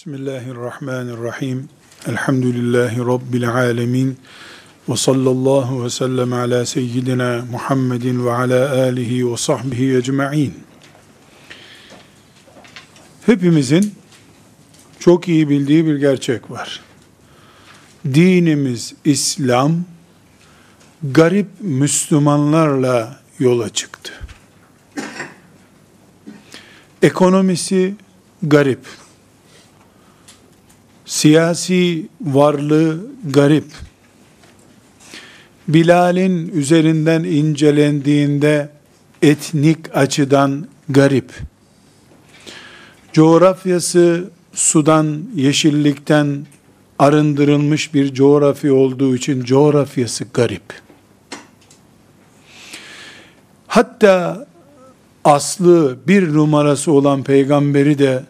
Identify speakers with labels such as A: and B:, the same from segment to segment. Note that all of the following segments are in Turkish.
A: Bismillahirrahmanirrahim. Elhamdülillahi Rabbil alemin. Ve sallallahu ve sellem ala seyyidina Muhammedin ve ala alihi ve sahbihi ecma'in. Hepimizin çok iyi bildiği bir gerçek var. Dinimiz İslam, garip Müslümanlarla yola çıktı. Ekonomisi garip siyasi varlığı garip. Bilal'in üzerinden incelendiğinde etnik açıdan garip. Coğrafyası sudan, yeşillikten arındırılmış bir coğrafya olduğu için coğrafyası garip. Hatta aslı bir numarası olan peygamberi de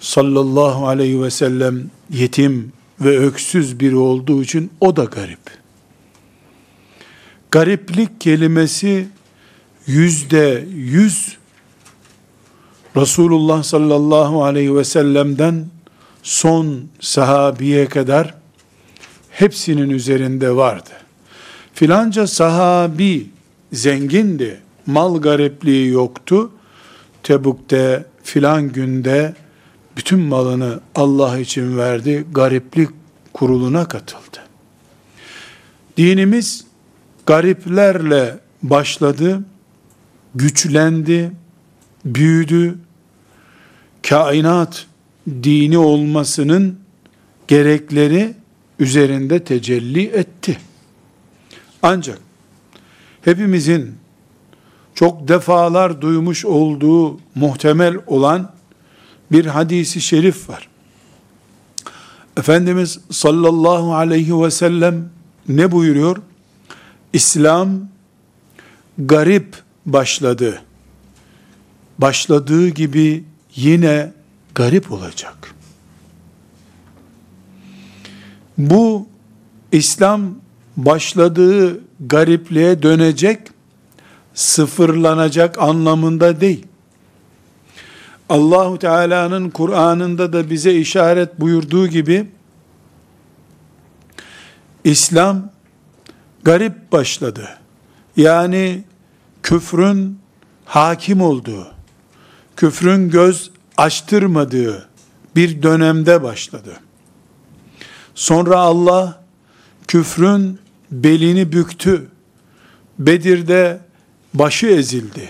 A: sallallahu aleyhi ve sellem yetim ve öksüz biri olduğu için o da garip. Gariplik kelimesi yüzde yüz Resulullah sallallahu aleyhi ve sellem'den son sahabiye kadar hepsinin üzerinde vardı. Filanca sahabi zengindi, mal garipliği yoktu. Tebuk'te filan günde bütün malını Allah için verdi, gariplik kuruluna katıldı. Dinimiz gariplerle başladı, güçlendi, büyüdü, kainat dini olmasının gerekleri üzerinde tecelli etti. Ancak hepimizin çok defalar duymuş olduğu muhtemel olan bir hadisi şerif var. Efendimiz sallallahu aleyhi ve sellem ne buyuruyor? İslam garip başladı. Başladığı gibi yine garip olacak. Bu İslam başladığı garipliğe dönecek, sıfırlanacak anlamında değil. Allahu Teala'nın Kur'an'ında da bize işaret buyurduğu gibi İslam garip başladı. Yani küfrün hakim olduğu, küfrün göz açtırmadığı bir dönemde başladı. Sonra Allah küfrün belini büktü. Bedir'de başı ezildi.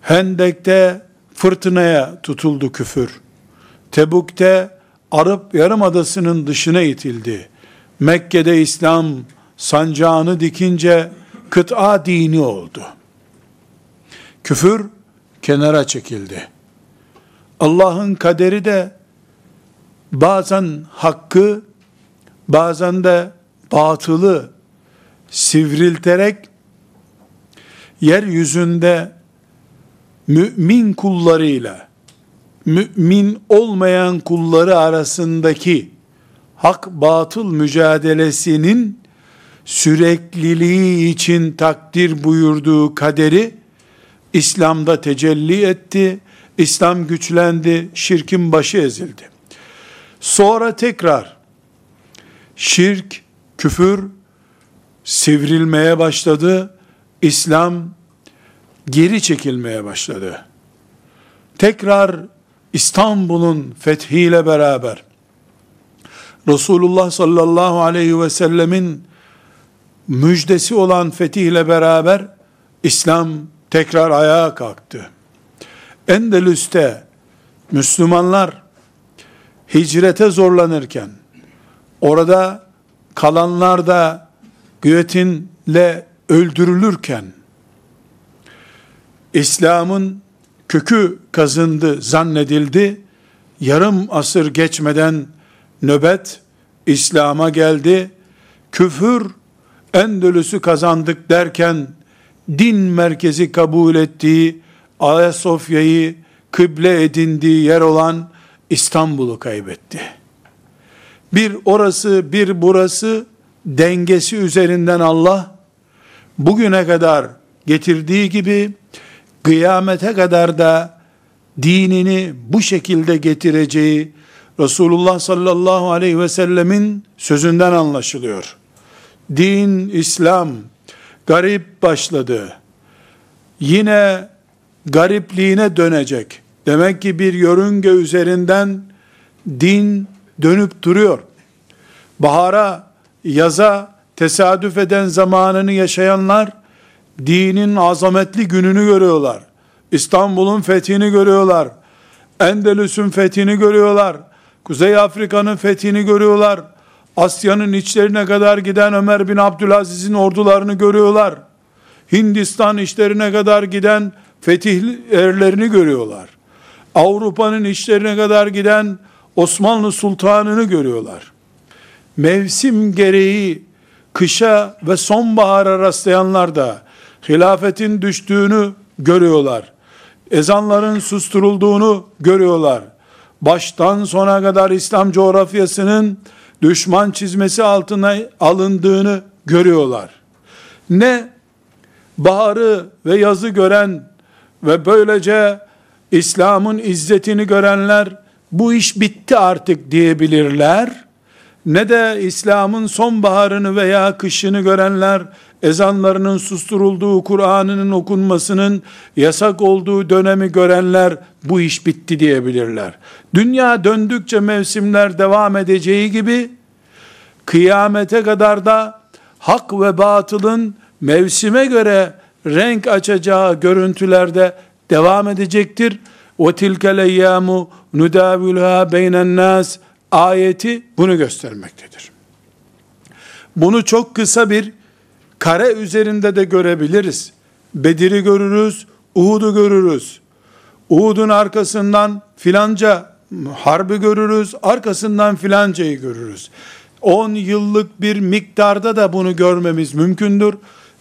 A: Hendek'te fırtınaya tutuldu küfür. Tebuk'te Arap Yarımadası'nın dışına itildi. Mekke'de İslam sancağını dikince kıta dini oldu. Küfür kenara çekildi. Allah'ın kaderi de bazen hakkı, bazen de batılı sivrilterek yeryüzünde mümin kullarıyla mümin olmayan kulları arasındaki hak batıl mücadelesinin sürekliliği için takdir buyurduğu kaderi İslam'da tecelli etti. İslam güçlendi, şirkin başı ezildi. Sonra tekrar şirk, küfür sivrilmeye başladı. İslam geri çekilmeye başladı. Tekrar İstanbul'un fethiyle beraber Resulullah sallallahu aleyhi ve sellemin müjdesi olan fetihle beraber İslam tekrar ayağa kalktı. Endülüs'te Müslümanlar hicrete orada kalanlar da güvetinle öldürülürken, İslam'ın kökü kazındı zannedildi. Yarım asır geçmeden nöbet İslam'a geldi. Küfür Endülüs'ü kazandık derken din merkezi kabul ettiği Ayasofya'yı kıble edindiği yer olan İstanbul'u kaybetti. Bir orası bir burası dengesi üzerinden Allah bugüne kadar getirdiği gibi kıyamete kadar da dinini bu şekilde getireceği Resulullah sallallahu aleyhi ve sellemin sözünden anlaşılıyor. Din, İslam garip başladı. Yine garipliğine dönecek. Demek ki bir yörünge üzerinden din dönüp duruyor. Bahara, yaza tesadüf eden zamanını yaşayanlar dinin azametli gününü görüyorlar. İstanbul'un fethini görüyorlar. Endelüs'ün fethini görüyorlar. Kuzey Afrika'nın fethini görüyorlar. Asya'nın içlerine kadar giden Ömer bin Abdülaziz'in ordularını görüyorlar. Hindistan işlerine kadar giden fetih erlerini görüyorlar. Avrupa'nın işlerine kadar giden Osmanlı Sultanını görüyorlar. Mevsim gereği kışa ve sonbahara rastlayanlar da hilafetin düştüğünü görüyorlar. Ezanların susturulduğunu görüyorlar. Baştan sona kadar İslam coğrafyasının düşman çizmesi altına alındığını görüyorlar. Ne baharı ve yazı gören ve böylece İslam'ın izzetini görenler bu iş bitti artık diyebilirler. Ne de İslam'ın sonbaharını veya kışını görenler ezanlarının susturulduğu, Kur'an'ının okunmasının yasak olduğu dönemi görenler bu iş bitti diyebilirler. Dünya döndükçe mevsimler devam edeceği gibi kıyamete kadar da hak ve batılın mevsime göre renk açacağı görüntülerde devam edecektir. O tilkel eyyamu nudavilha beynen nas ayeti bunu göstermektedir. Bunu çok kısa bir kare üzerinde de görebiliriz. Bedir'i görürüz, Uhud'u görürüz. Uhud'un arkasından filanca harbi görürüz, arkasından filancayı görürüz. 10 yıllık bir miktarda da bunu görmemiz mümkündür.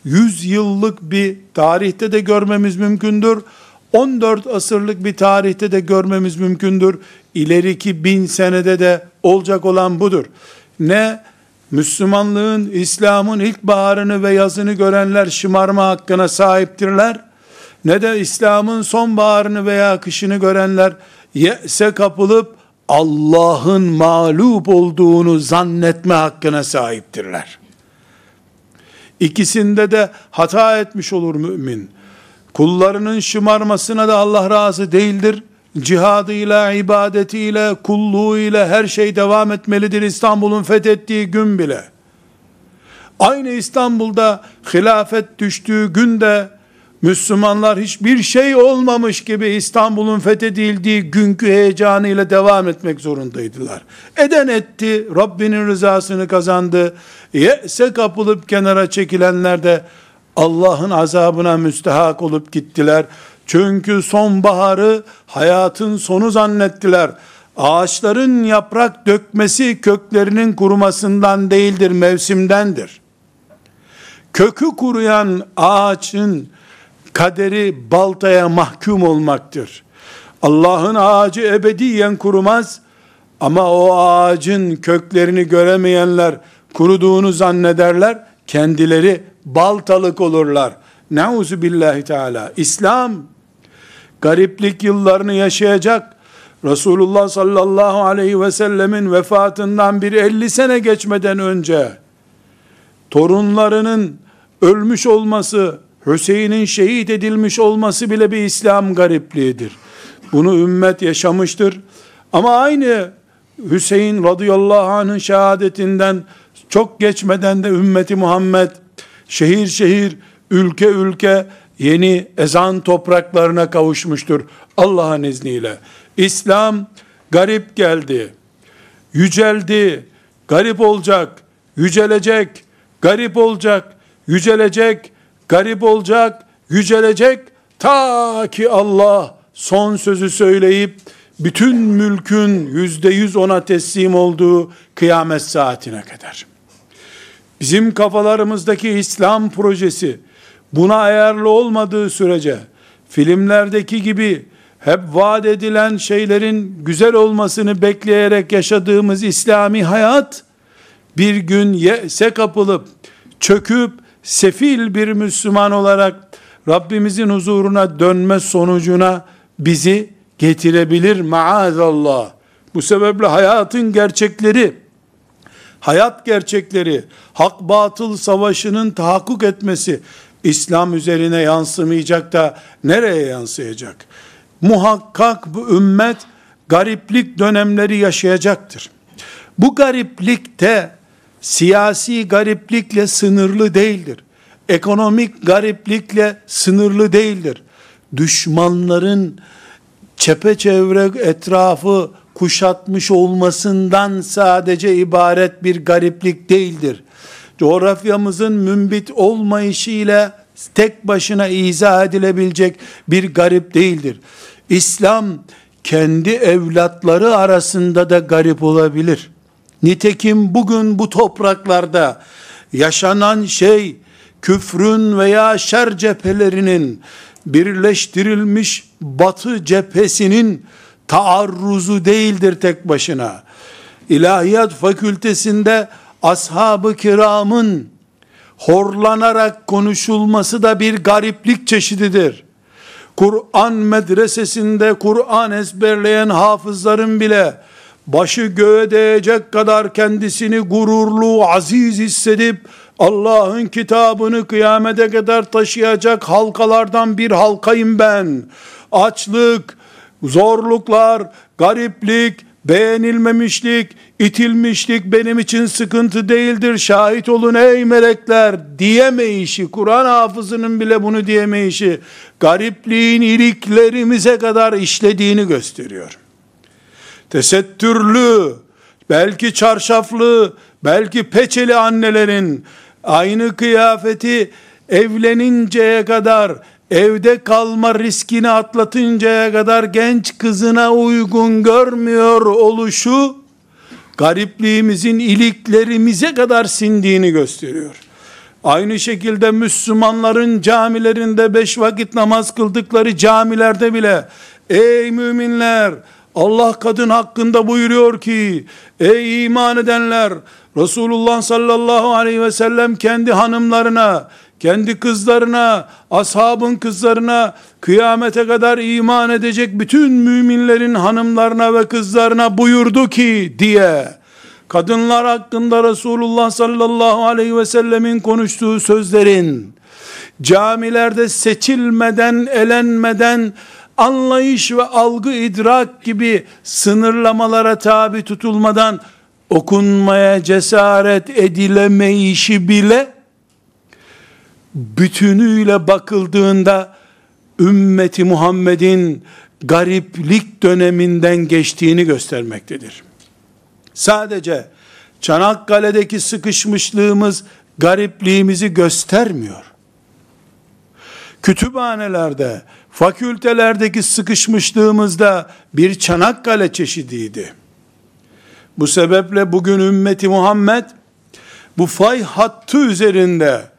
A: 100 yıllık bir tarihte de görmemiz mümkündür. 14 asırlık bir tarihte de görmemiz mümkündür. İleriki bin senede de olacak olan budur. Ne Müslümanlığın, İslam'ın ilk baharını ve yazını görenler şımarma hakkına sahiptirler. Ne de İslam'ın sonbaharını veya kışını görenler yese kapılıp Allah'ın mağlup olduğunu zannetme hakkına sahiptirler. İkisinde de hata etmiş olur mümin. Kullarının şımarmasına da Allah razı değildir. Cihadıyla, ibadetiyle, kulluğuyla her şey devam etmelidir İstanbul'un fethettiği gün bile. Aynı İstanbul'da hilafet düştüğü günde Müslümanlar hiçbir şey olmamış gibi İstanbul'un fethedildiği günkü heyecanıyla devam etmek zorundaydılar. Eden etti, Rabbinin rızasını kazandı. Yese kapılıp kenara çekilenler de Allah'ın azabına müstehak olup gittiler. Çünkü sonbaharı hayatın sonu zannettiler. Ağaçların yaprak dökmesi köklerinin kurumasından değildir, mevsimdendir. Kökü kuruyan ağaçın kaderi baltaya mahkum olmaktır. Allah'ın ağacı ebediyen kurumaz ama o ağacın köklerini göremeyenler kuruduğunu zannederler. Kendileri baltalık olurlar. Nauzu billahi teala. İslam gariplik yıllarını yaşayacak. Resulullah sallallahu aleyhi ve sellemin vefatından bir 50 sene geçmeden önce torunlarının ölmüş olması, Hüseyin'in şehit edilmiş olması bile bir İslam garipliğidir. Bunu ümmet yaşamıştır. Ama aynı Hüseyin radıyallahu anh'ın şehadetinden çok geçmeden de ümmeti Muhammed şehir şehir, ülke ülke yeni ezan topraklarına kavuşmuştur Allah'ın izniyle. İslam garip geldi, yüceldi, garip olacak, yücelecek, garip olacak, yücelecek, garip olacak, yücelecek ta ki Allah son sözü söyleyip bütün mülkün yüzde yüz ona teslim olduğu kıyamet saatine kadar. Bizim kafalarımızdaki İslam projesi buna ayarlı olmadığı sürece filmlerdeki gibi hep vaat edilen şeylerin güzel olmasını bekleyerek yaşadığımız İslami hayat bir gün yese kapılıp çöküp sefil bir Müslüman olarak Rabbimizin huzuruna dönme sonucuna bizi getirebilir maazallah. Bu sebeple hayatın gerçekleri, hayat gerçekleri, hak batıl savaşının tahakkuk etmesi İslam üzerine yansımayacak da nereye yansıyacak? Muhakkak bu ümmet gariplik dönemleri yaşayacaktır. Bu gariplikte siyasi gariplikle sınırlı değildir. Ekonomik gariplikle sınırlı değildir. Düşmanların çepeçevre etrafı kuşatmış olmasından sadece ibaret bir gariplik değildir. Coğrafyamızın mümbit olmayışı tek başına izah edilebilecek bir garip değildir. İslam kendi evlatları arasında da garip olabilir. Nitekim bugün bu topraklarda yaşanan şey küfrün veya şer cephelerinin birleştirilmiş batı cephesinin taarruzu değildir tek başına. İlahiyat fakültesinde ashab-ı kiramın horlanarak konuşulması da bir gariplik çeşididir. Kur'an medresesinde Kur'an ezberleyen hafızların bile başı göğe değecek kadar kendisini gururlu, aziz hissedip Allah'ın kitabını kıyamete kadar taşıyacak halkalardan bir halkayım ben. Açlık, zorluklar, gariplik, beğenilmemişlik, itilmişlik benim için sıkıntı değildir. Şahit olun ey melekler diyemeyişi, Kur'an hafızının bile bunu diyemeyişi, garipliğin iliklerimize kadar işlediğini gösteriyor. Tesettürlü, belki çarşaflı, belki peçeli annelerin aynı kıyafeti evleninceye kadar evde kalma riskini atlatıncaya kadar genç kızına uygun görmüyor oluşu garipliğimizin iliklerimize kadar sindiğini gösteriyor. Aynı şekilde Müslümanların camilerinde beş vakit namaz kıldıkları camilerde bile ey müminler Allah kadın hakkında buyuruyor ki ey iman edenler Resulullah sallallahu aleyhi ve sellem kendi hanımlarına kendi kızlarına, ashabın kızlarına, kıyamete kadar iman edecek bütün müminlerin hanımlarına ve kızlarına buyurdu ki diye, kadınlar hakkında Resulullah sallallahu aleyhi ve sellemin konuştuğu sözlerin, camilerde seçilmeden, elenmeden, anlayış ve algı idrak gibi sınırlamalara tabi tutulmadan okunmaya cesaret edilemeyişi bile bütünüyle bakıldığında ümmeti Muhammed'in gariplik döneminden geçtiğini göstermektedir. Sadece Çanakkale'deki sıkışmışlığımız garipliğimizi göstermiyor. Kütüphanelerde, fakültelerdeki sıkışmışlığımızda bir Çanakkale çeşidiydi. Bu sebeple bugün ümmeti Muhammed bu fay hattı üzerinde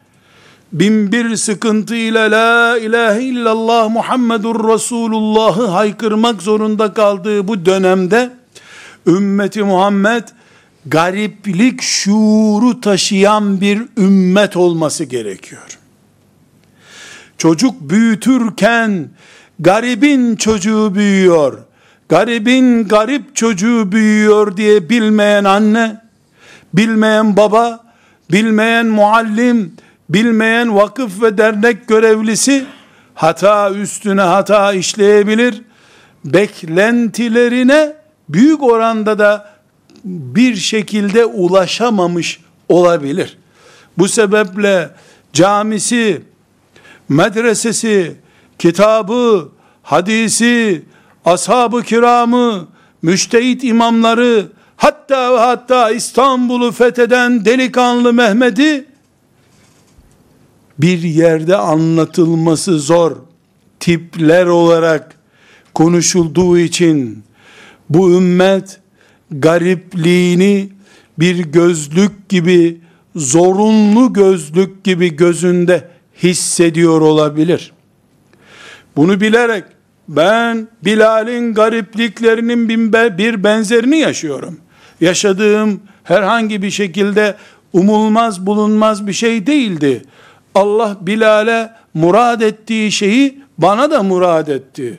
A: bin bir sıkıntıyla la ilahe illallah Muhammedur Resulullah'ı haykırmak zorunda kaldığı bu dönemde ümmeti Muhammed gariplik şuuru taşıyan bir ümmet olması gerekiyor. Çocuk büyütürken garibin çocuğu büyüyor, garibin garip çocuğu büyüyor diye bilmeyen anne, bilmeyen baba, bilmeyen muallim, bilmeyen vakıf ve dernek görevlisi hata üstüne hata işleyebilir. Beklentilerine büyük oranda da bir şekilde ulaşamamış olabilir. Bu sebeple camisi, medresesi, kitabı, hadisi, ashab-ı kiramı, müştehit imamları, hatta hatta İstanbul'u fetheden delikanlı Mehmet'i bir yerde anlatılması zor tipler olarak konuşulduğu için bu ümmet garipliğini bir gözlük gibi zorunlu gözlük gibi gözünde hissediyor olabilir. Bunu bilerek ben Bilal'in garipliklerinin bir benzerini yaşıyorum. Yaşadığım herhangi bir şekilde umulmaz bulunmaz bir şey değildi. Allah Bilal'e murad ettiği şeyi bana da murad etti.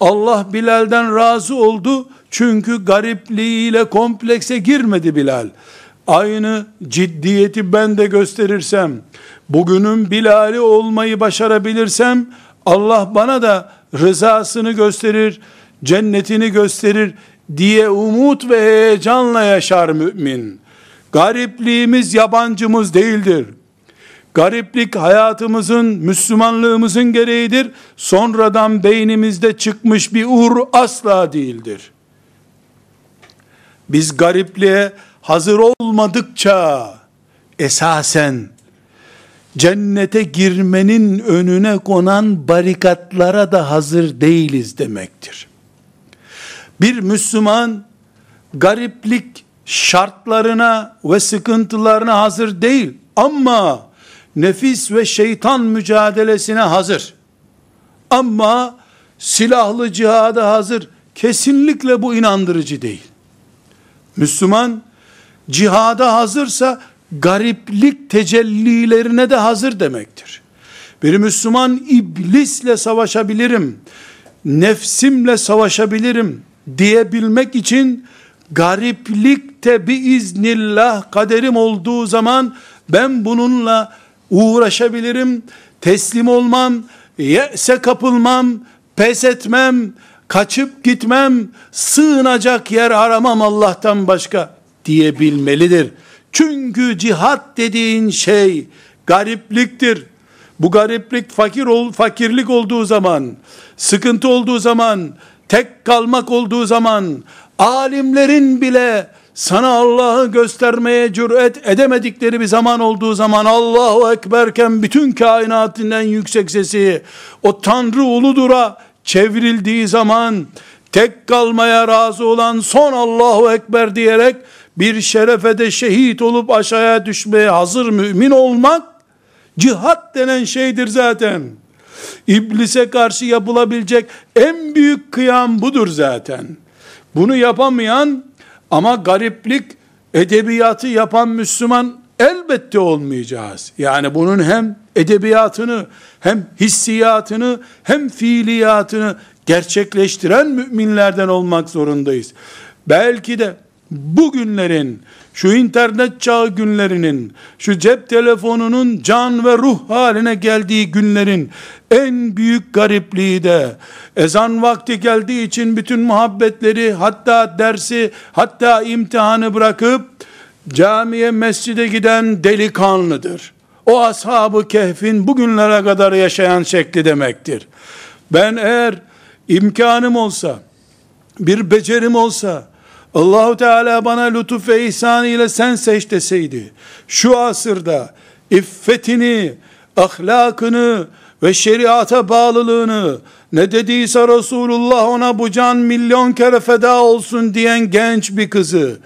A: Allah Bilal'den razı oldu. Çünkü garipliğiyle komplekse girmedi Bilal. Aynı ciddiyeti ben de gösterirsem, bugünün Bilal'i olmayı başarabilirsem, Allah bana da rızasını gösterir, cennetini gösterir diye umut ve heyecanla yaşar mümin. Garipliğimiz yabancımız değildir. Gariplik hayatımızın, Müslümanlığımızın gereğidir. Sonradan beynimizde çıkmış bir ur asla değildir. Biz garipliğe hazır olmadıkça esasen cennete girmenin önüne konan barikatlara da hazır değiliz demektir. Bir Müslüman gariplik şartlarına ve sıkıntılarına hazır değil ama nefis ve şeytan mücadelesine hazır. Ama silahlı cihada hazır. Kesinlikle bu inandırıcı değil. Müslüman cihada hazırsa gariplik tecellilerine de hazır demektir. Bir Müslüman iblisle savaşabilirim, nefsimle savaşabilirim diyebilmek için gariplikte bir iznillah kaderim olduğu zaman ben bununla uğraşabilirim, teslim olmam, yese kapılmam, pes etmem, kaçıp gitmem, sığınacak yer aramam Allah'tan başka diyebilmelidir. Çünkü cihat dediğin şey garipliktir. Bu gariplik fakir ol, fakirlik olduğu zaman, sıkıntı olduğu zaman, tek kalmak olduğu zaman, alimlerin bile sana Allah'ı göstermeye cüret edemedikleri bir zaman olduğu zaman Allahu Ekberken bütün kainatın en yüksek sesi o Tanrı uludura çevrildiği zaman tek kalmaya razı olan son Allahu Ekber diyerek bir şerefe de şehit olup aşağıya düşmeye hazır mümin olmak cihat denen şeydir zaten. İblise karşı yapılabilecek en büyük kıyam budur zaten. Bunu yapamayan ama gariplik edebiyatı yapan Müslüman elbette olmayacağız. Yani bunun hem edebiyatını hem hissiyatını hem fiiliyatını gerçekleştiren müminlerden olmak zorundayız. Belki de bugünlerin, şu internet çağı günlerinin, şu cep telefonunun can ve ruh haline geldiği günlerin en büyük garipliği de ezan vakti geldiği için bütün muhabbetleri hatta dersi hatta imtihanı bırakıp camiye mescide giden delikanlıdır. O ashabı kehfin bugünlere kadar yaşayan şekli demektir. Ben eğer imkanım olsa, bir becerim olsa, Allahu Teala bana lütuf ve ihsan ile sen seç deseydi, şu asırda iffetini, ahlakını ve şeriata bağlılığını, ne dediyse Resulullah ona bu can milyon kere feda olsun diyen genç bir kızı,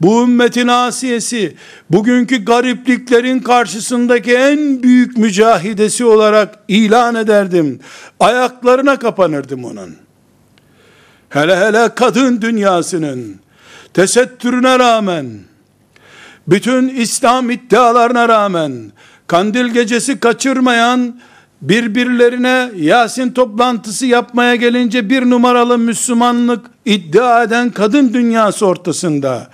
A: bu ümmetin asiyesi, bugünkü garipliklerin karşısındaki en büyük mücahidesi olarak ilan ederdim. Ayaklarına kapanırdım onun. Hele hele kadın dünyasının, tesettürüne rağmen, bütün İslam iddialarına rağmen, kandil gecesi kaçırmayan, birbirlerine Yasin toplantısı yapmaya gelince bir numaralı Müslümanlık iddia eden kadın dünyası ortasında,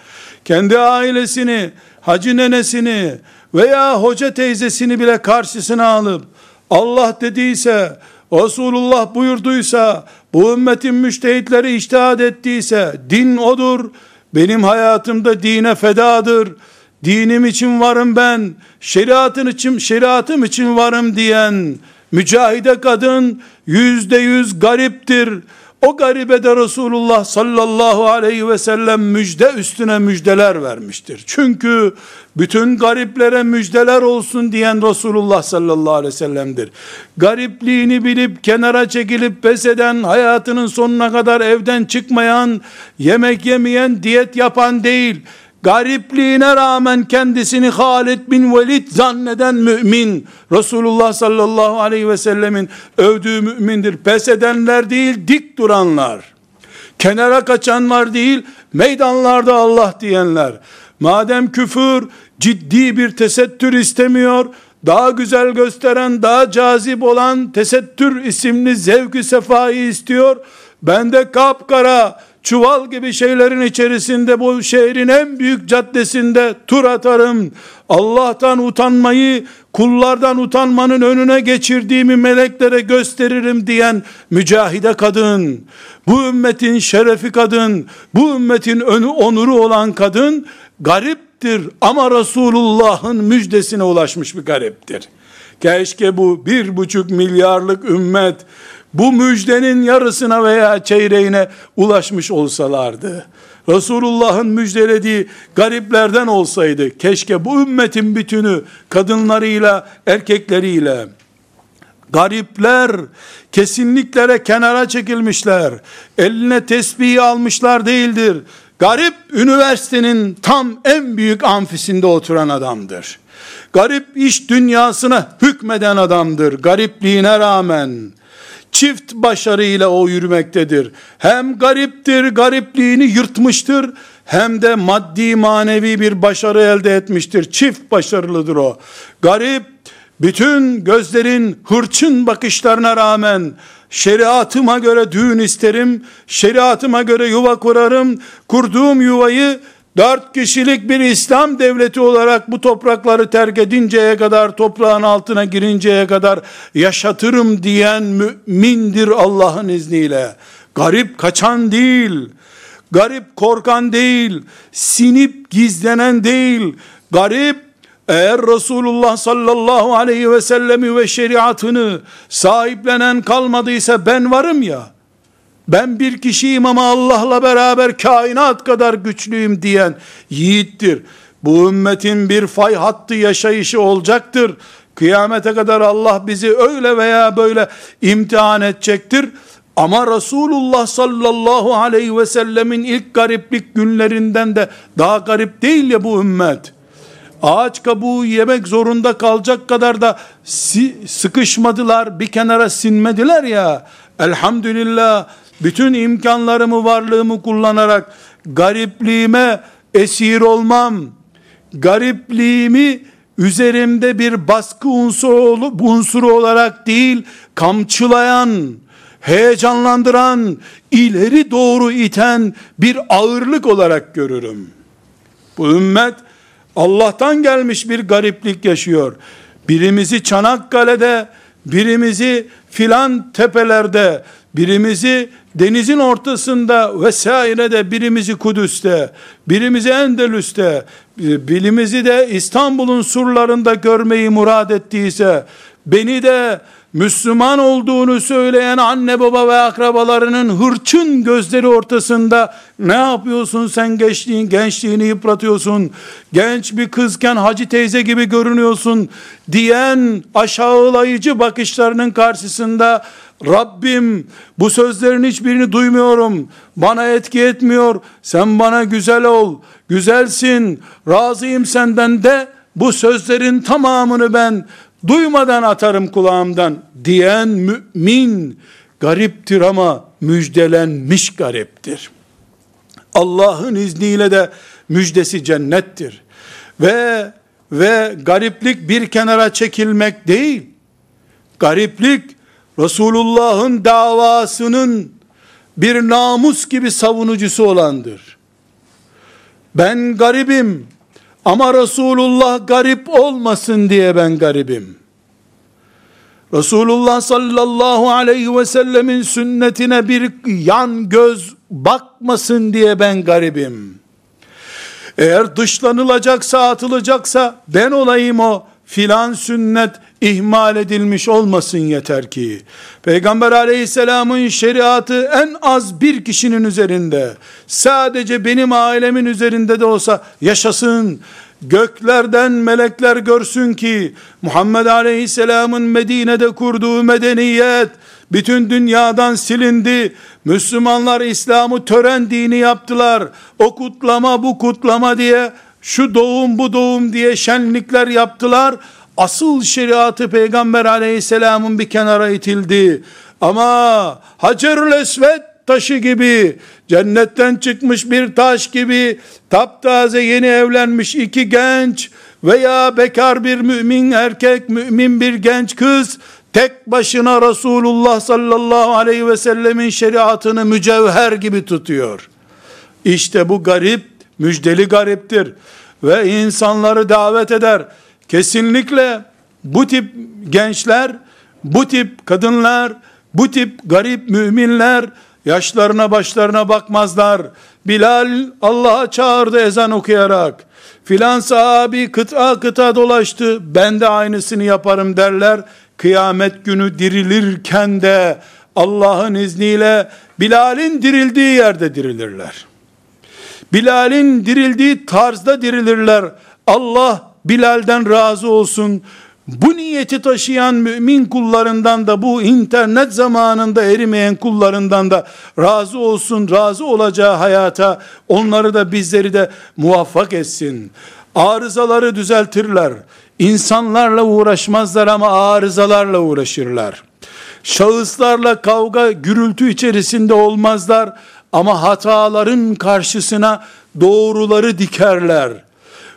A: kendi ailesini, hacı nenesini veya hoca teyzesini bile karşısına alıp, Allah dediyse, Resulullah buyurduysa, bu ümmetin müştehitleri iştihad ettiyse, din odur, benim hayatımda dine fedadır. Dinim için varım ben. Şeriatın için, şeriatım için varım diyen mücahide kadın yüzde yüz gariptir. O garibe de Resulullah sallallahu aleyhi ve sellem müjde üstüne müjdeler vermiştir. Çünkü bütün gariplere müjdeler olsun diyen Resulullah sallallahu aleyhi ve sellem'dir. Garipliğini bilip kenara çekilip pes eden, hayatının sonuna kadar evden çıkmayan, yemek yemeyen, diyet yapan değil, garipliğine rağmen kendisini Halid bin Velid zanneden mümin, Resulullah sallallahu aleyhi ve sellemin övdüğü mümindir. Pes edenler değil, dik duranlar. Kenara kaçanlar değil, meydanlarda Allah diyenler. Madem küfür ciddi bir tesettür istemiyor, daha güzel gösteren, daha cazip olan tesettür isimli zevkü sefayı istiyor, Ben de kapkara çuval gibi şeylerin içerisinde bu şehrin en büyük caddesinde tur atarım. Allah'tan utanmayı kullardan utanmanın önüne geçirdiğimi meleklere gösteririm diyen mücahide kadın, bu ümmetin şerefi kadın, bu ümmetin önü onuru olan kadın gariptir ama Resulullah'ın müjdesine ulaşmış bir gariptir. Keşke bu bir buçuk milyarlık ümmet bu müjdenin yarısına veya çeyreğine ulaşmış olsalardı. Resulullah'ın müjdelediği gariplerden olsaydı keşke bu ümmetin bütünü kadınlarıyla erkekleriyle garipler kesinliklere kenara çekilmişler. Eline tesbihi almışlar değildir. Garip üniversitenin tam en büyük amfisinde oturan adamdır. Garip iş dünyasına hükmeden adamdır. Garipliğine rağmen çift başarıyla o yürümektedir. Hem gariptir, garipliğini yırtmıştır, hem de maddi manevi bir başarı elde etmiştir. Çift başarılıdır o. Garip, bütün gözlerin hırçın bakışlarına rağmen, şeriatıma göre düğün isterim, şeriatıma göre yuva kurarım, kurduğum yuvayı dört kişilik bir İslam devleti olarak bu toprakları terk edinceye kadar, toprağın altına girinceye kadar yaşatırım diyen mümindir Allah'ın izniyle. Garip kaçan değil, garip korkan değil, sinip gizlenen değil, garip eğer Resulullah sallallahu aleyhi ve sellemi ve şeriatını sahiplenen kalmadıysa ben varım ya, ben bir kişiyim ama Allah'la beraber kainat kadar güçlüyüm diyen yiğittir. Bu ümmetin bir fay hattı yaşayışı olacaktır. Kıyamete kadar Allah bizi öyle veya böyle imtihan edecektir. Ama Resulullah sallallahu aleyhi ve sellemin ilk gariplik günlerinden de daha garip değil ya bu ümmet. Ağaç kabuğu yemek zorunda kalacak kadar da sıkışmadılar, bir kenara sinmediler ya. Elhamdülillah bütün imkanlarımı, varlığımı kullanarak garipliğime esir olmam, garipliğimi üzerimde bir baskı unsuru, unsuru olarak değil, kamçılayan, heyecanlandıran, ileri doğru iten bir ağırlık olarak görürüm. Bu ümmet Allah'tan gelmiş bir gariplik yaşıyor. Birimizi Çanakkale'de, birimizi filan tepelerde, birimizi denizin ortasında vesairede birimizi Kudüs'te, birimizi Endülüs'te, birimizi de İstanbul'un surlarında görmeyi murad ettiyse, beni de Müslüman olduğunu söyleyen anne baba ve akrabalarının hırçın gözleri ortasında ne yapıyorsun sen gençliğin gençliğini yıpratıyorsun genç bir kızken hacı teyze gibi görünüyorsun diyen aşağılayıcı bakışlarının karşısında Rabbim bu sözlerin hiçbirini duymuyorum. Bana etki etmiyor. Sen bana güzel ol. Güzelsin. Razıyım senden de bu sözlerin tamamını ben duymadan atarım kulağımdan diyen mümin gariptir ama müjdelenmiş gariptir. Allah'ın izniyle de müjdesi cennettir. Ve ve gariplik bir kenara çekilmek değil. Gariplik Resulullah'ın davasının bir namus gibi savunucusu olandır. Ben garibim ama Resulullah garip olmasın diye ben garibim. Resulullah sallallahu aleyhi ve sellemin sünnetine bir yan göz bakmasın diye ben garibim. Eğer dışlanılacaksa atılacaksa ben olayım o filan sünnet ihmal edilmiş olmasın yeter ki. Peygamber aleyhisselamın şeriatı en az bir kişinin üzerinde, sadece benim ailemin üzerinde de olsa yaşasın. Göklerden melekler görsün ki Muhammed aleyhisselamın Medine'de kurduğu medeniyet bütün dünyadan silindi. Müslümanlar İslam'ı tören dini yaptılar. O kutlama bu kutlama diye şu doğum bu doğum diye şenlikler yaptılar asıl şeriatı Peygamber aleyhisselamın bir kenara itildi. Ama Hacerül Esved taşı gibi, cennetten çıkmış bir taş gibi, taptaze yeni evlenmiş iki genç veya bekar bir mümin erkek, mümin bir genç kız, tek başına Resulullah sallallahu aleyhi ve sellemin şeriatını mücevher gibi tutuyor. İşte bu garip, müjdeli gariptir. Ve insanları davet eder. Kesinlikle bu tip gençler, bu tip kadınlar, bu tip garip müminler, yaşlarına başlarına bakmazlar. Bilal Allah'a çağırdı ezan okuyarak. Filan sahabi kıta kıta dolaştı. Ben de aynısını yaparım derler. Kıyamet günü dirilirken de Allah'ın izniyle Bilal'in dirildiği yerde dirilirler. Bilal'in dirildiği tarzda dirilirler. Allah Bilal'den razı olsun. Bu niyeti taşıyan mümin kullarından da bu internet zamanında erimeyen kullarından da razı olsun, razı olacağı hayata onları da bizleri de muvaffak etsin. Arızaları düzeltirler. İnsanlarla uğraşmazlar ama arızalarla uğraşırlar. Şahıslarla kavga, gürültü içerisinde olmazlar ama hataların karşısına doğruları dikerler.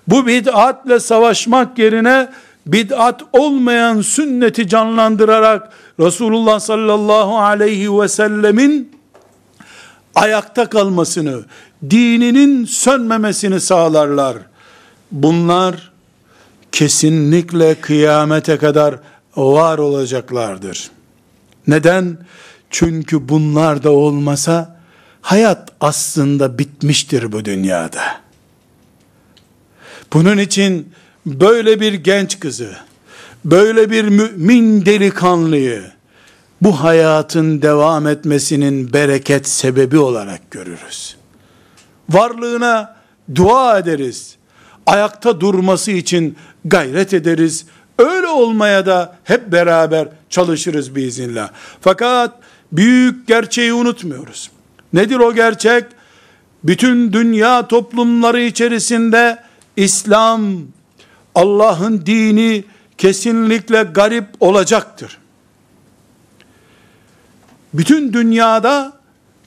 A: Bu bid'atle savaşmak yerine bid'at olmayan sünneti canlandırarak Resulullah sallallahu aleyhi ve sellemin ayakta kalmasını, dininin sönmemesini sağlarlar. Bunlar kesinlikle kıyamete kadar var olacaklardır. Neden? Çünkü bunlar da olmasa hayat aslında bitmiştir bu dünyada. Bunun için böyle bir genç kızı, böyle bir mümin delikanlıyı bu hayatın devam etmesinin bereket sebebi olarak görürüz. Varlığına dua ederiz. Ayakta durması için gayret ederiz. Öyle olmaya da hep beraber çalışırız biiznillah. Fakat büyük gerçeği unutmuyoruz. Nedir o gerçek? Bütün dünya toplumları içerisinde İslam, Allah'ın dini kesinlikle garip olacaktır. Bütün dünyada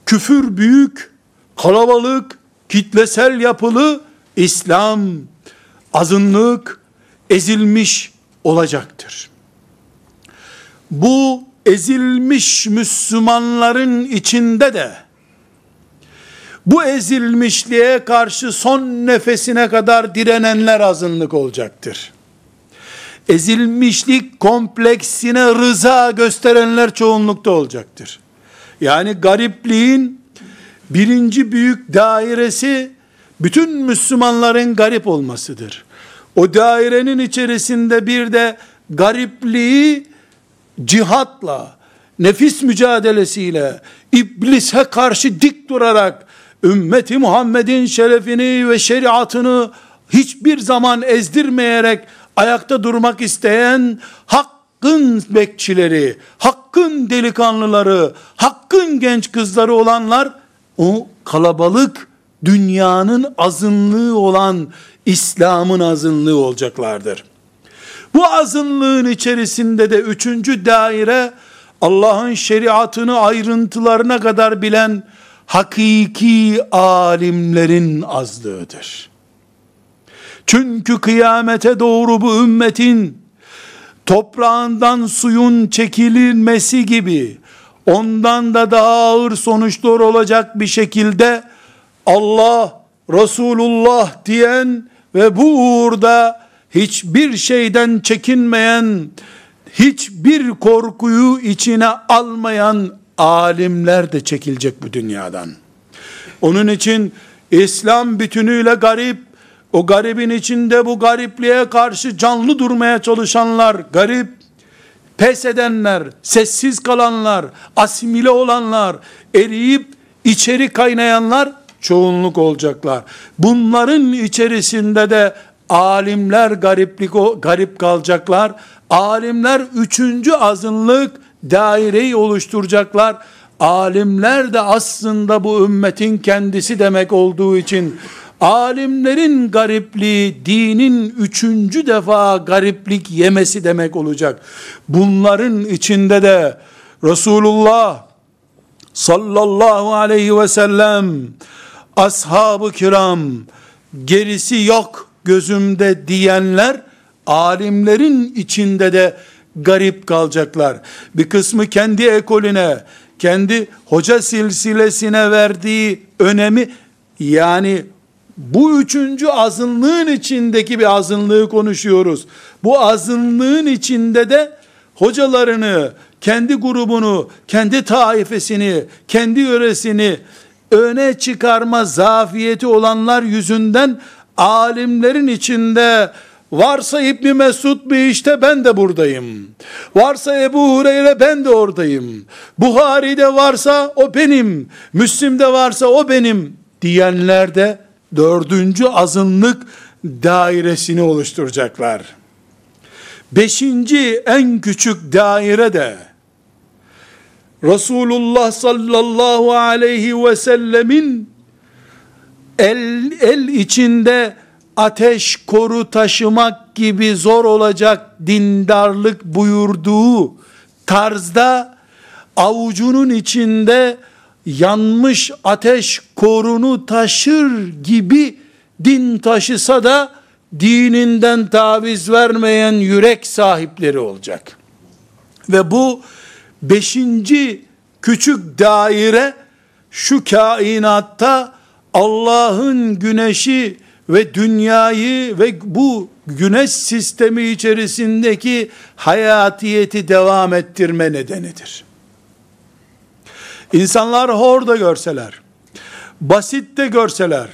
A: küfür büyük, kalabalık, kitlesel yapılı İslam, azınlık, ezilmiş olacaktır. Bu ezilmiş Müslümanların içinde de bu ezilmişliğe karşı son nefesine kadar direnenler azınlık olacaktır. Ezilmişlik kompleksine rıza gösterenler çoğunlukta olacaktır. Yani garipliğin birinci büyük dairesi bütün Müslümanların garip olmasıdır. O dairenin içerisinde bir de garipliği cihatla, nefis mücadelesiyle, iblise karşı dik durarak, ümmeti Muhammed'in şerefini ve şeriatını hiçbir zaman ezdirmeyerek ayakta durmak isteyen hakkın bekçileri, hakkın delikanlıları, hakkın genç kızları olanlar o kalabalık dünyanın azınlığı olan İslam'ın azınlığı olacaklardır. Bu azınlığın içerisinde de üçüncü daire Allah'ın şeriatını ayrıntılarına kadar bilen hakiki alimlerin azlığıdır. Çünkü kıyamete doğru bu ümmetin toprağından suyun çekilmesi gibi ondan da daha ağır sonuçlar olacak bir şekilde Allah, Resulullah diyen ve bu uğurda hiçbir şeyden çekinmeyen, hiçbir korkuyu içine almayan alimler de çekilecek bu dünyadan. Onun için İslam bütünüyle garip, o garibin içinde bu garipliğe karşı canlı durmaya çalışanlar garip, pes edenler, sessiz kalanlar, asimile olanlar, eriyip içeri kaynayanlar çoğunluk olacaklar. Bunların içerisinde de alimler gariplik garip kalacaklar. Alimler üçüncü azınlık daireyi oluşturacaklar. Alimler de aslında bu ümmetin kendisi demek olduğu için alimlerin garipliği dinin üçüncü defa gariplik yemesi demek olacak. Bunların içinde de Resulullah sallallahu aleyhi ve sellem ashab-ı kiram gerisi yok gözümde diyenler alimlerin içinde de garip kalacaklar. Bir kısmı kendi ekolüne, kendi hoca silsilesine verdiği önemi yani bu üçüncü azınlığın içindeki bir azınlığı konuşuyoruz. Bu azınlığın içinde de hocalarını, kendi grubunu, kendi taifesini, kendi yöresini öne çıkarma zafiyeti olanlar yüzünden alimlerin içinde varsa İbn Mesud bir işte ben de buradayım. Varsa Ebu Hureyre ben de oradayım. Buhari'de varsa o benim. Müslim'de varsa o benim diyenler de dördüncü azınlık dairesini oluşturacaklar. Beşinci en küçük daire de Resulullah sallallahu aleyhi ve sellemin el, el içinde ateş koru taşımak gibi zor olacak dindarlık buyurduğu tarzda avucunun içinde yanmış ateş korunu taşır gibi din taşısa da dininden taviz vermeyen yürek sahipleri olacak. Ve bu beşinci küçük daire şu kainatta Allah'ın güneşi ve dünyayı ve bu güneş sistemi içerisindeki hayatiyeti devam ettirme nedenidir. İnsanlar hor da görseler, basit de görseler,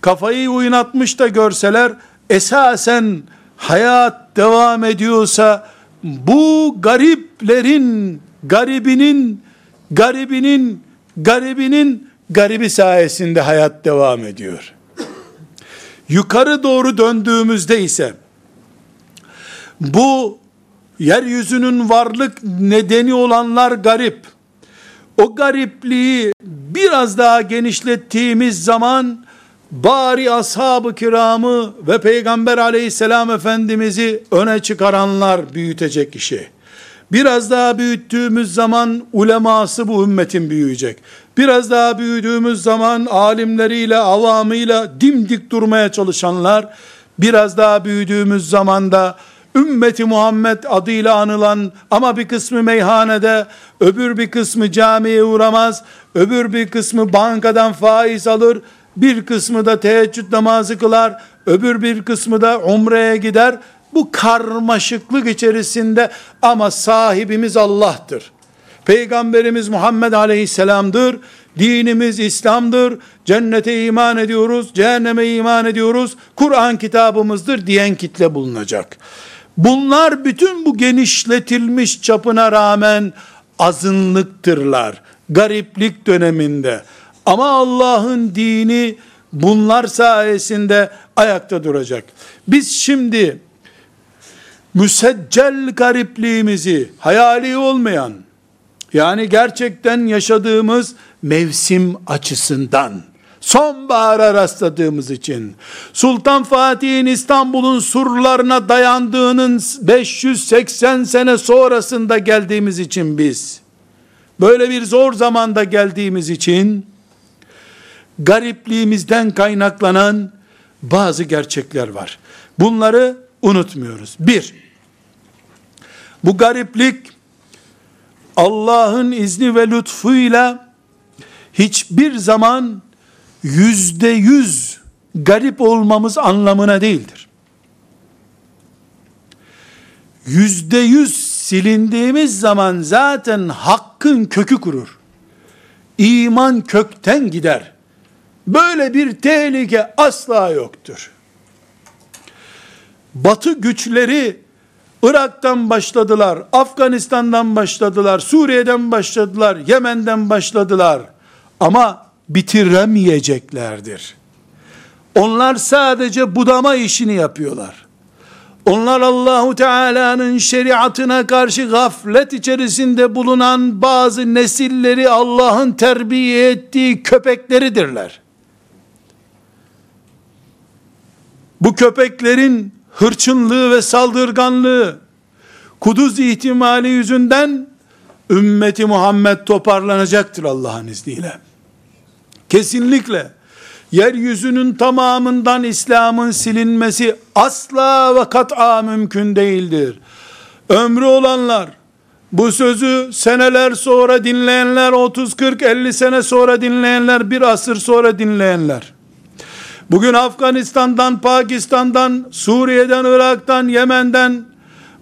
A: kafayı oynatmış da görseler, esasen hayat devam ediyorsa, bu gariplerin, garibinin, garibinin, garibinin garibi sayesinde hayat devam ediyor. Yukarı doğru döndüğümüzde ise, bu yeryüzünün varlık nedeni olanlar garip, o garipliği biraz daha genişlettiğimiz zaman bari ashab-ı kiramı ve peygamber aleyhisselam efendimizi öne çıkaranlar büyütecek işi. Biraz daha büyüttüğümüz zaman uleması bu ümmetin büyüyecek. Biraz daha büyüdüğümüz zaman alimleriyle, avamıyla dimdik durmaya çalışanlar, biraz daha büyüdüğümüz zaman da ümmeti Muhammed adıyla anılan ama bir kısmı meyhanede, öbür bir kısmı camiye uğramaz, öbür bir kısmı bankadan faiz alır, bir kısmı da teheccüd namazı kılar, öbür bir kısmı da umreye gider. Bu karmaşıklık içerisinde ama sahibimiz Allah'tır. Peygamberimiz Muhammed Aleyhisselam'dır. Dinimiz İslam'dır. Cennete iman ediyoruz, cehenneme iman ediyoruz. Kur'an kitabımızdır diyen kitle bulunacak. Bunlar bütün bu genişletilmiş çapına rağmen azınlıktırlar. Gariplik döneminde. Ama Allah'ın dini bunlar sayesinde ayakta duracak. Biz şimdi müseccel garipliğimizi hayali olmayan yani gerçekten yaşadığımız mevsim açısından sonbahara rastladığımız için, Sultan Fatih'in İstanbul'un surlarına dayandığının 580 sene sonrasında geldiğimiz için biz, böyle bir zor zamanda geldiğimiz için, garipliğimizden kaynaklanan bazı gerçekler var. Bunları unutmuyoruz. Bir, bu gariplik Allah'ın izni ve lütfuyla hiçbir zaman yüzde yüz garip olmamız anlamına değildir. Yüzde yüz silindiğimiz zaman zaten hakkın kökü kurur. İman kökten gider. Böyle bir tehlike asla yoktur. Batı güçleri Irak'tan başladılar, Afganistan'dan başladılar, Suriye'den başladılar, Yemen'den başladılar. Ama bitiremeyeceklerdir. Onlar sadece budama işini yapıyorlar. Onlar Allahu Teala'nın şeriatına karşı gaflet içerisinde bulunan bazı nesilleri Allah'ın terbiye ettiği köpekleridirler. Bu köpeklerin hırçınlığı ve saldırganlığı kuduz ihtimali yüzünden ümmeti Muhammed toparlanacaktır Allah'ın izniyle. Kesinlikle yeryüzünün tamamından İslam'ın silinmesi asla ve kat'a mümkün değildir. ömrü olanlar, bu sözü seneler sonra dinleyenler, 30, 40, 50 sene sonra dinleyenler, bir asır sonra dinleyenler, bugün Afganistan'dan, Pakistan'dan, Suriye'den, Irak'tan, Yemen'den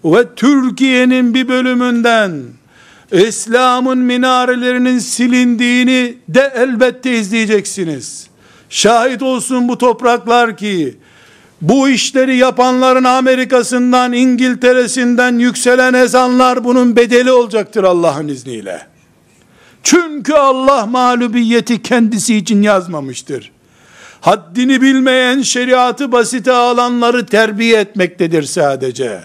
A: ve Türkiye'nin bir bölümünden, İslam'ın minarelerinin silindiğini de elbette izleyeceksiniz. Şahit olsun bu topraklar ki, bu işleri yapanların Amerika'sından, İngiltere'sinden yükselen ezanlar bunun bedeli olacaktır Allah'ın izniyle. Çünkü Allah mağlubiyeti kendisi için yazmamıştır. Haddini bilmeyen şeriatı basite alanları terbiye etmektedir sadece.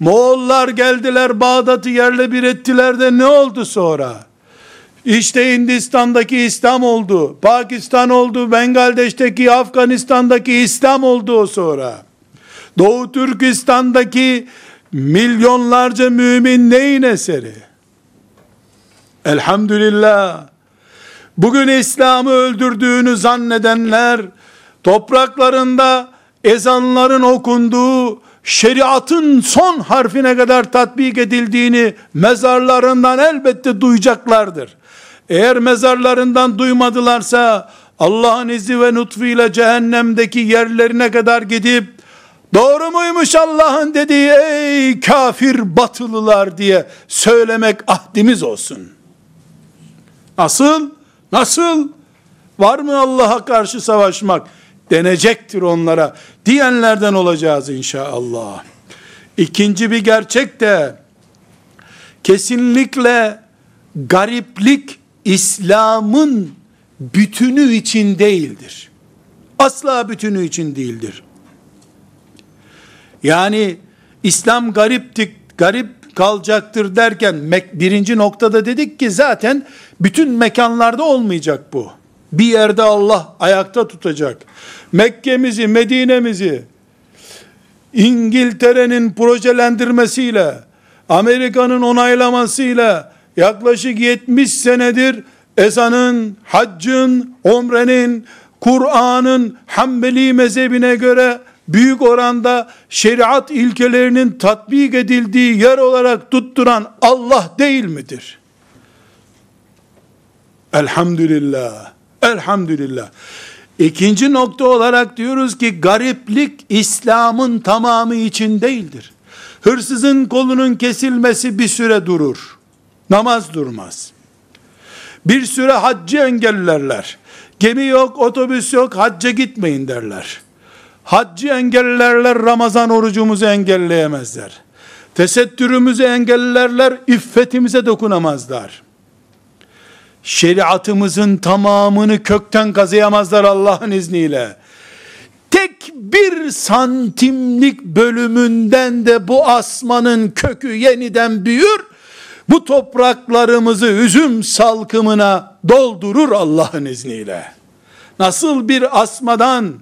A: Moğollar geldiler Bağdat'ı yerle bir ettiler de ne oldu sonra? İşte Hindistan'daki İslam oldu. Pakistan oldu. Bengaldeş'teki Afganistan'daki İslam oldu o sonra. Doğu Türkistan'daki milyonlarca mümin neyin eseri? Elhamdülillah. Bugün İslam'ı öldürdüğünü zannedenler topraklarında ezanların okunduğu şeriatın son harfine kadar tatbik edildiğini mezarlarından elbette duyacaklardır. Eğer mezarlarından duymadılarsa Allah'ın izni ve lütfuyla cehennemdeki yerlerine kadar gidip doğru muymuş Allah'ın dediği ey kafir batılılar diye söylemek ahdimiz olsun. Nasıl? Nasıl? Var mı Allah'a karşı savaşmak? Denecektir onlara diyenlerden olacağız inşallah. İkinci bir gerçek de kesinlikle gariplik İslam'ın bütünü için değildir. Asla bütünü için değildir. Yani İslam gariptik, garip kalacaktır derken birinci noktada dedik ki zaten bütün mekanlarda olmayacak bu. Bir yerde Allah ayakta tutacak. Mekke'mizi, Medine'mizi İngiltere'nin projelendirmesiyle, Amerika'nın onaylamasıyla yaklaşık 70 senedir ezanın, haccın, umrenin, Kur'an'ın Hanbeli mezhebine göre büyük oranda şeriat ilkelerinin tatbik edildiği yer olarak tutturan Allah değil midir? Elhamdülillah. Elhamdülillah. İkinci nokta olarak diyoruz ki gariplik İslam'ın tamamı için değildir. Hırsızın kolunun kesilmesi bir süre durur. Namaz durmaz. Bir süre haccı engellerler. Gemi yok, otobüs yok, hacca gitmeyin derler. Haccı engellerler, Ramazan orucumuzu engelleyemezler. Tesettürümüzü engellerler, iffetimize dokunamazlar. Şeriatımızın tamamını kökten kazıyamazlar Allah'ın izniyle. Tek bir santimlik bölümünden de bu asmanın kökü yeniden büyür, bu topraklarımızı üzüm salkımına doldurur Allah'ın izniyle. Nasıl bir asmadan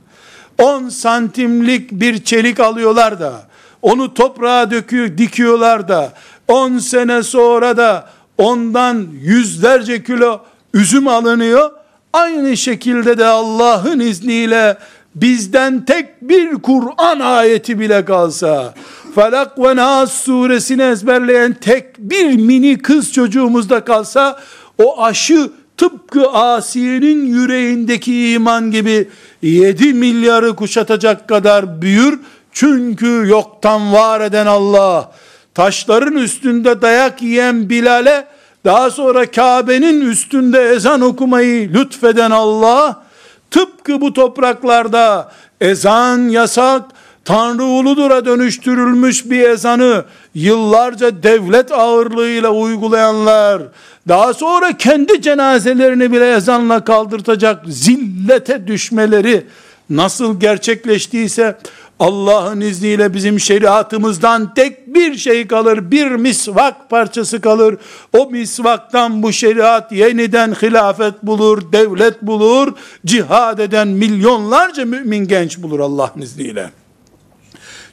A: 10 santimlik bir çelik alıyorlar da onu toprağa döküyor, dikiyorlar da 10 sene sonra da ondan yüzlerce kilo üzüm alınıyor. Aynı şekilde de Allah'ın izniyle bizden tek bir Kur'an ayeti bile kalsa, Felak ve Nas suresini ezberleyen tek bir mini kız çocuğumuzda kalsa, o aşı tıpkı Asiye'nin yüreğindeki iman gibi 7 milyarı kuşatacak kadar büyür. Çünkü yoktan var eden Allah, taşların üstünde dayak yiyen Bilal'e, daha sonra Kabe'nin üstünde ezan okumayı lütfeden Allah, tıpkı bu topraklarda ezan yasak, Tanrı uludura dönüştürülmüş bir ezanı yıllarca devlet ağırlığıyla uygulayanlar, daha sonra kendi cenazelerini bile ezanla kaldırtacak zillete düşmeleri nasıl gerçekleştiyse Allah'ın izniyle bizim şeriatımızdan tek bir şey kalır, bir misvak parçası kalır. O misvaktan bu şeriat yeniden hilafet bulur, devlet bulur, cihad eden milyonlarca mümin genç bulur Allah'ın izniyle.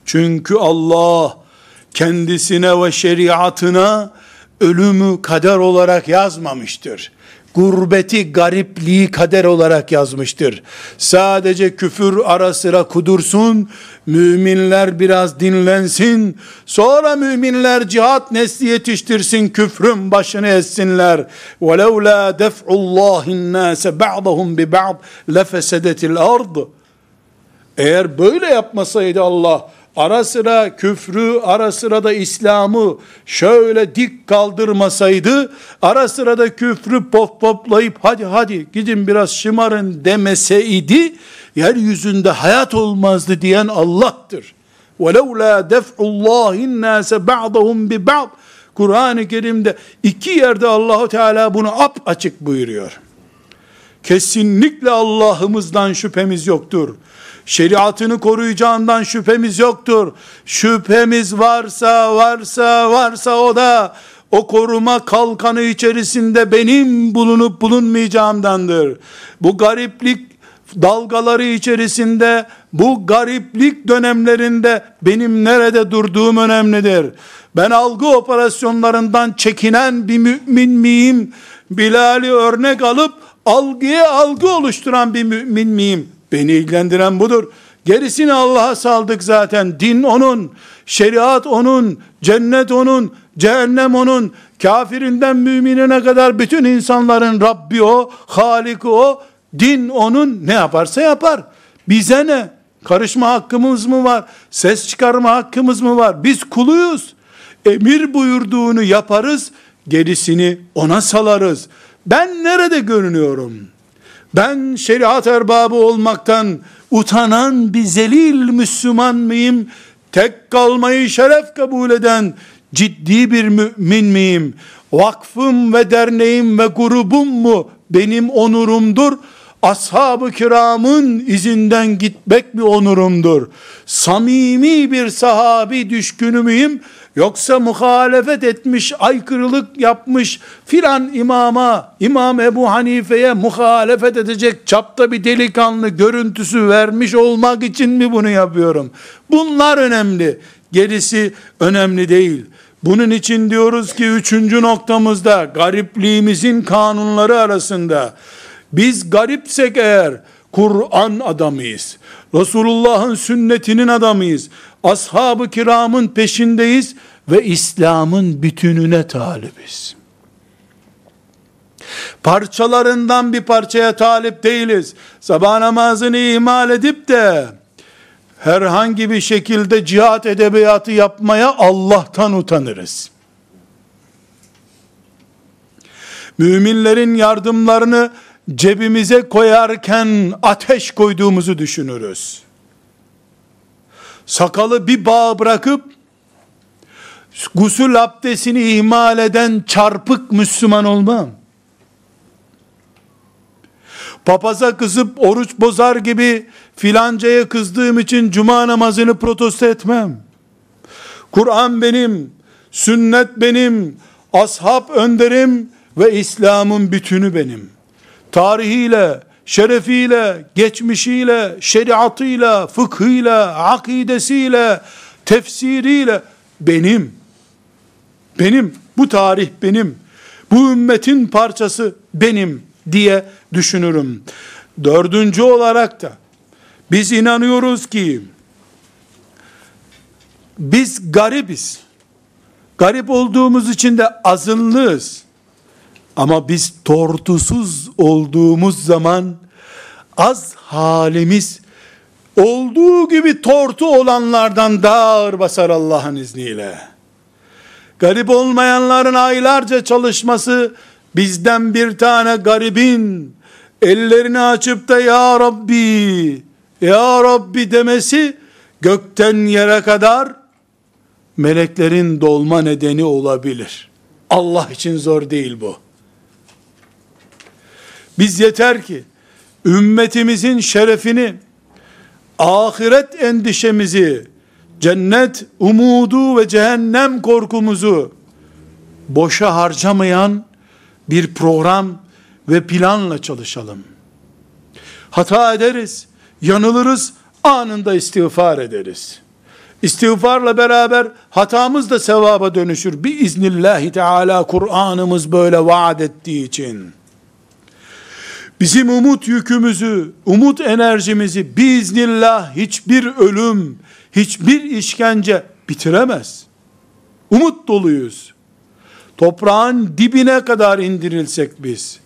A: Çünkü Allah kendisine ve şeriatına ölümü kader olarak yazmamıştır. gurbeti, garipliği kader olarak yazmıştır. Sadece küfür ara sıra kudursun, müminler biraz dinlensin, sonra müminler cihat nesli yetiştirsin, küfrün başını essinler. وَلَوْ لَا دَفْعُ اللّٰهِ النَّاسَ بَعْضَهُمْ بِبَعْضٍ لَفَسَدَتِ الْأَرْضِ Eğer böyle yapmasaydı Allah, ara sıra küfrü, ara sıra da İslam'ı şöyle dik kaldırmasaydı, ara sıra da küfrü pop poplayıp hadi hadi gidin biraz şımarın demeseydi, yeryüzünde hayat olmazdı diyen Allah'tır. وَلَوْ لَا دَفْعُ اللّٰهِ النَّاسَ بَعْضَهُمْ بِبَعْضٍ Kur'an-ı Kerim'de iki yerde Allahu Teala bunu ap açık buyuruyor. Kesinlikle Allah'ımızdan şüphemiz yoktur şeriatını koruyacağından şüphemiz yoktur. Şüphemiz varsa varsa varsa o da o koruma kalkanı içerisinde benim bulunup bulunmayacağımdandır. Bu gariplik dalgaları içerisinde bu gariplik dönemlerinde benim nerede durduğum önemlidir. Ben algı operasyonlarından çekinen bir mümin miyim? Bilal'i örnek alıp algıya algı oluşturan bir mümin miyim? Beni ilgilendiren budur. Gerisini Allah'a saldık zaten. Din onun, şeriat onun, cennet onun, cehennem onun, kafirinden müminine kadar bütün insanların Rabbi o, Halik o, din onun ne yaparsa yapar. Bize ne? Karışma hakkımız mı var? Ses çıkarma hakkımız mı var? Biz kuluyuz. Emir buyurduğunu yaparız, gerisini ona salarız. Ben nerede görünüyorum? Ben şeriat erbabı olmaktan utanan bir zelil Müslüman mıyım? Tek kalmayı şeref kabul eden ciddi bir mümin miyim? Vakfım ve derneğim ve grubum mu benim onurumdur? Ashab-ı kiramın izinden gitmek bir onurumdur. Samimi bir sahabi düşkünü müyüm? Yoksa muhalefet etmiş, aykırılık yapmış filan imama, İmam Ebu Hanife'ye muhalefet edecek çapta bir delikanlı görüntüsü vermiş olmak için mi bunu yapıyorum? Bunlar önemli. Gerisi önemli değil. Bunun için diyoruz ki üçüncü noktamızda garipliğimizin kanunları arasında biz garipsek eğer Kur'an adamıyız. Resulullah'ın sünnetinin adamıyız. Ashab-ı kiramın peşindeyiz ve İslam'ın bütününe talibiz. Parçalarından bir parçaya talip değiliz. Sabah namazını ihmal edip de herhangi bir şekilde cihat edebiyatı yapmaya Allah'tan utanırız. Müminlerin yardımlarını cebimize koyarken ateş koyduğumuzu düşünürüz. Sakalı bir bağ bırakıp gusül abdestini ihmal eden çarpık Müslüman olmam. Papaza kızıp oruç bozar gibi filancaya kızdığım için cuma namazını protesto etmem. Kur'an benim, sünnet benim, ashab önderim ve İslam'ın bütünü benim tarihiyle, şerefiyle, geçmişiyle, şeriatıyla, fıkhıyla, akidesiyle, tefsiriyle benim. Benim, bu tarih benim. Bu ümmetin parçası benim diye düşünürüm. Dördüncü olarak da biz inanıyoruz ki biz garibiz. Garip olduğumuz için de azınlığız. Ama biz tortusuz olduğumuz zaman az halimiz olduğu gibi tortu olanlardan daha ağır basar Allah'ın izniyle. Garip olmayanların aylarca çalışması bizden bir tane garibin ellerini açıp da ya Rabbi ya Rabbi demesi gökten yere kadar meleklerin dolma nedeni olabilir. Allah için zor değil bu. Biz yeter ki ümmetimizin şerefini, ahiret endişemizi, cennet umudu ve cehennem korkumuzu boşa harcamayan bir program ve planla çalışalım. Hata ederiz, yanılırız, anında istiğfar ederiz. İstiğfarla beraber hatamız da sevaba dönüşür. Bir iznillahi teala Kur'an'ımız böyle vaat ettiği için. Bizim umut yükümüzü, umut enerjimizi biiznillah hiçbir ölüm, hiçbir işkence bitiremez. Umut doluyuz. Toprağın dibine kadar indirilsek biz,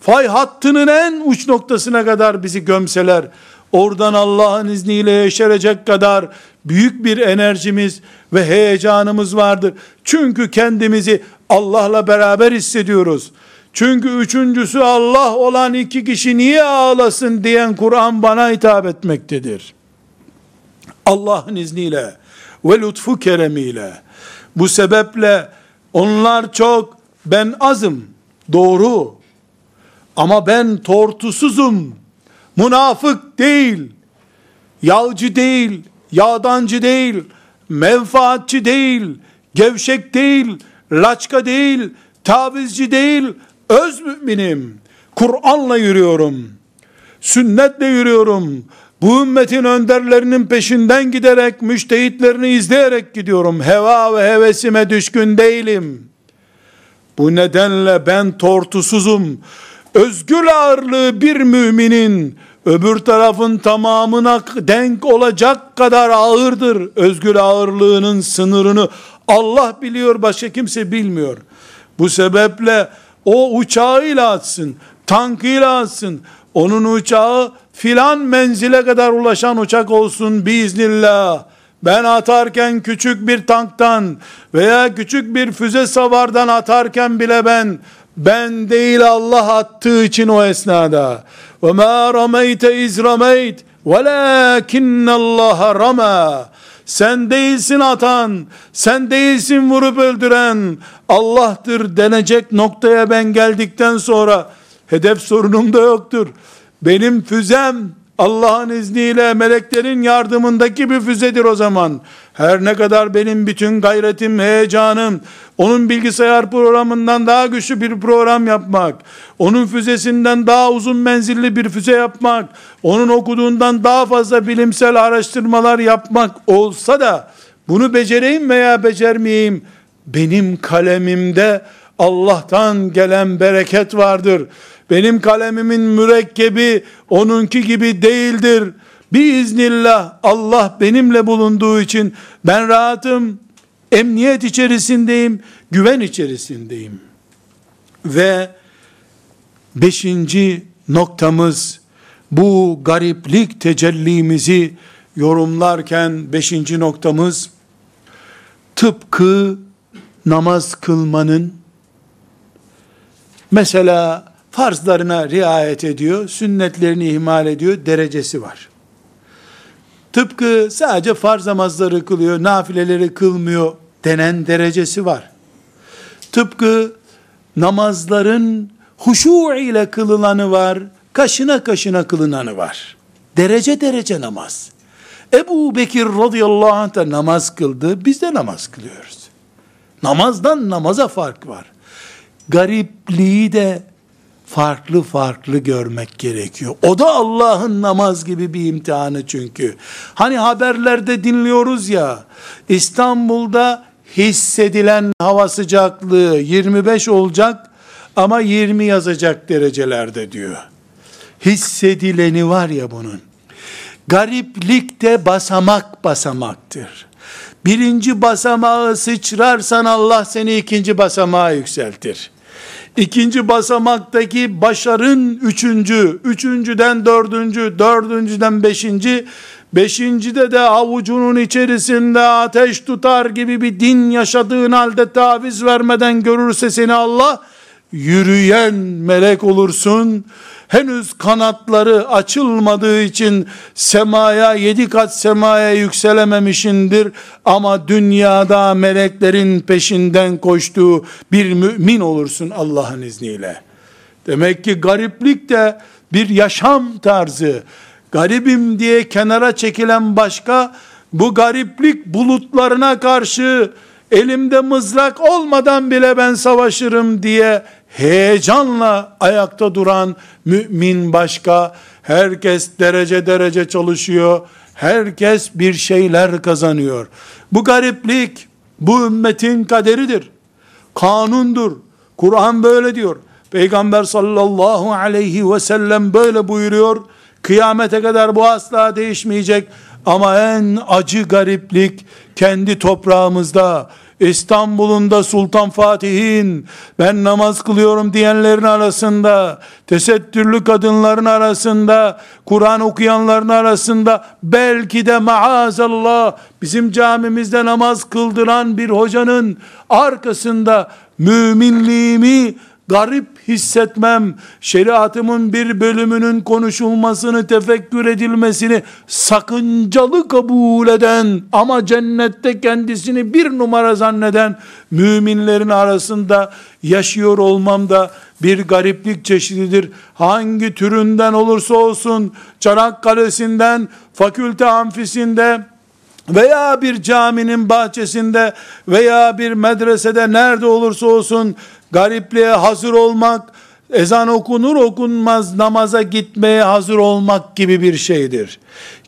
A: fay hattının en uç noktasına kadar bizi gömseler, oradan Allah'ın izniyle yeşerecek kadar büyük bir enerjimiz ve heyecanımız vardır. Çünkü kendimizi Allah'la beraber hissediyoruz. Çünkü üçüncüsü Allah olan iki kişi niye ağlasın diyen Kur'an bana hitap etmektedir. Allah'ın izniyle ve lütfu keremiyle bu sebeple onlar çok ben azım doğru ama ben tortusuzum münafık değil yağcı değil yağdancı değil menfaatçi değil gevşek değil laçka değil tavizci değil öz müminim Kur'an'la yürüyorum sünnetle yürüyorum bu ümmetin önderlerinin peşinden giderek, müştehitlerini izleyerek gidiyorum. Heva ve hevesime düşkün değilim. Bu nedenle ben tortusuzum. Özgür ağırlığı bir müminin öbür tarafın tamamına denk olacak kadar ağırdır. Özgür ağırlığının sınırını Allah biliyor, başka kimse bilmiyor. Bu sebeple o uçağıyla atsın, tankıyla atsın, onun uçağı filan menzile kadar ulaşan uçak olsun biiznillah. Ben atarken küçük bir tanktan veya küçük bir füze savardan atarken bile ben ben değil Allah attığı için o esnada. Ve ma rameyte iz rameyt velakinne Allah rama. Sen değilsin atan, sen değilsin vurup öldüren, Allah'tır denecek noktaya ben geldikten sonra hedef sorunum da yoktur. Benim füzem Allah'ın izniyle meleklerin yardımındaki bir füzedir o zaman. Her ne kadar benim bütün gayretim, heyecanım, onun bilgisayar programından daha güçlü bir program yapmak, onun füzesinden daha uzun menzilli bir füze yapmak, onun okuduğundan daha fazla bilimsel araştırmalar yapmak olsa da, bunu becereyim veya becermeyeyim, benim kalemimde Allah'tan gelen bereket vardır. Benim kalemimin mürekkebi onunki gibi değildir. Biiznillah Allah benimle bulunduğu için ben rahatım, emniyet içerisindeyim, güven içerisindeyim. Ve beşinci noktamız bu gariplik tecellimizi yorumlarken beşinci noktamız tıpkı namaz kılmanın mesela farzlarına riayet ediyor, sünnetlerini ihmal ediyor, derecesi var. Tıpkı sadece farz namazları kılıyor, nafileleri kılmıyor denen derecesi var. Tıpkı namazların huşu ile kılılanı var, kaşına kaşına kılınanı var. Derece derece namaz. Ebu Bekir radıyallahu anh da namaz kıldı, biz de namaz kılıyoruz. Namazdan namaza fark var. Garipliği de farklı farklı görmek gerekiyor. O da Allah'ın namaz gibi bir imtihanı çünkü. Hani haberlerde dinliyoruz ya, İstanbul'da hissedilen hava sıcaklığı 25 olacak ama 20 yazacak derecelerde diyor. Hissedileni var ya bunun. Gariplik de basamak basamaktır. Birinci basamağı sıçrarsan Allah seni ikinci basamağa yükseltir. İkinci basamaktaki başarın üçüncü, üçüncüden dördüncü, dördüncüden beşinci, beşincide de avucunun içerisinde ateş tutar gibi bir din yaşadığın halde taviz vermeden görürse seni Allah, yürüyen melek olursun, henüz kanatları açılmadığı için semaya yedi kat semaya yükselememişindir ama dünyada meleklerin peşinden koştuğu bir mümin olursun Allah'ın izniyle. Demek ki gariplik de bir yaşam tarzı. Garibim diye kenara çekilen başka, bu gariplik bulutlarına karşı elimde mızrak olmadan bile ben savaşırım diye heyecanla ayakta duran mümin başka, herkes derece derece çalışıyor, herkes bir şeyler kazanıyor. Bu gariplik, bu ümmetin kaderidir, kanundur. Kur'an böyle diyor. Peygamber sallallahu aleyhi ve sellem böyle buyuruyor. Kıyamete kadar bu asla değişmeyecek. Ama en acı gariplik kendi toprağımızda, İstanbul'un da Sultan Fatih'in ben namaz kılıyorum diyenlerin arasında, tesettürlü kadınların arasında, Kur'an okuyanların arasında, belki de maazallah bizim camimizde namaz kıldıran bir hocanın arkasında müminliğimi garip hissetmem, şeriatımın bir bölümünün konuşulmasını, tefekkür edilmesini sakıncalı kabul eden ama cennette kendisini bir numara zanneden müminlerin arasında yaşıyor olmam da bir gariplik çeşididir. Hangi türünden olursa olsun, Çanakkale'sinden, fakülte amfisinde, veya bir caminin bahçesinde veya bir medresede nerede olursa olsun garipliğe hazır olmak, ezan okunur okunmaz namaza gitmeye hazır olmak gibi bir şeydir.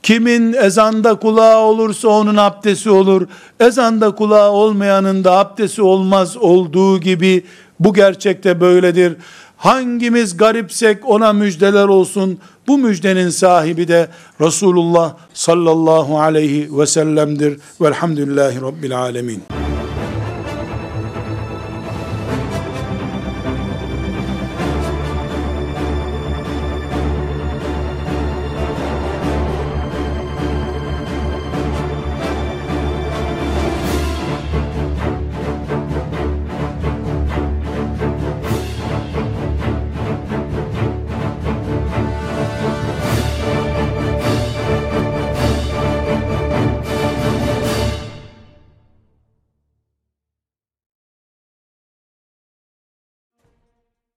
A: Kimin ezanda kulağı olursa onun abdesti olur. Ezanda kulağı olmayanın da abdesti olmaz olduğu gibi bu gerçekte böyledir. Hangimiz garipsek ona müjdeler olsun. Bu müjdenin sahibi de Resulullah sallallahu aleyhi ve sellem'dir. Velhamdülillahi Rabbil alemin.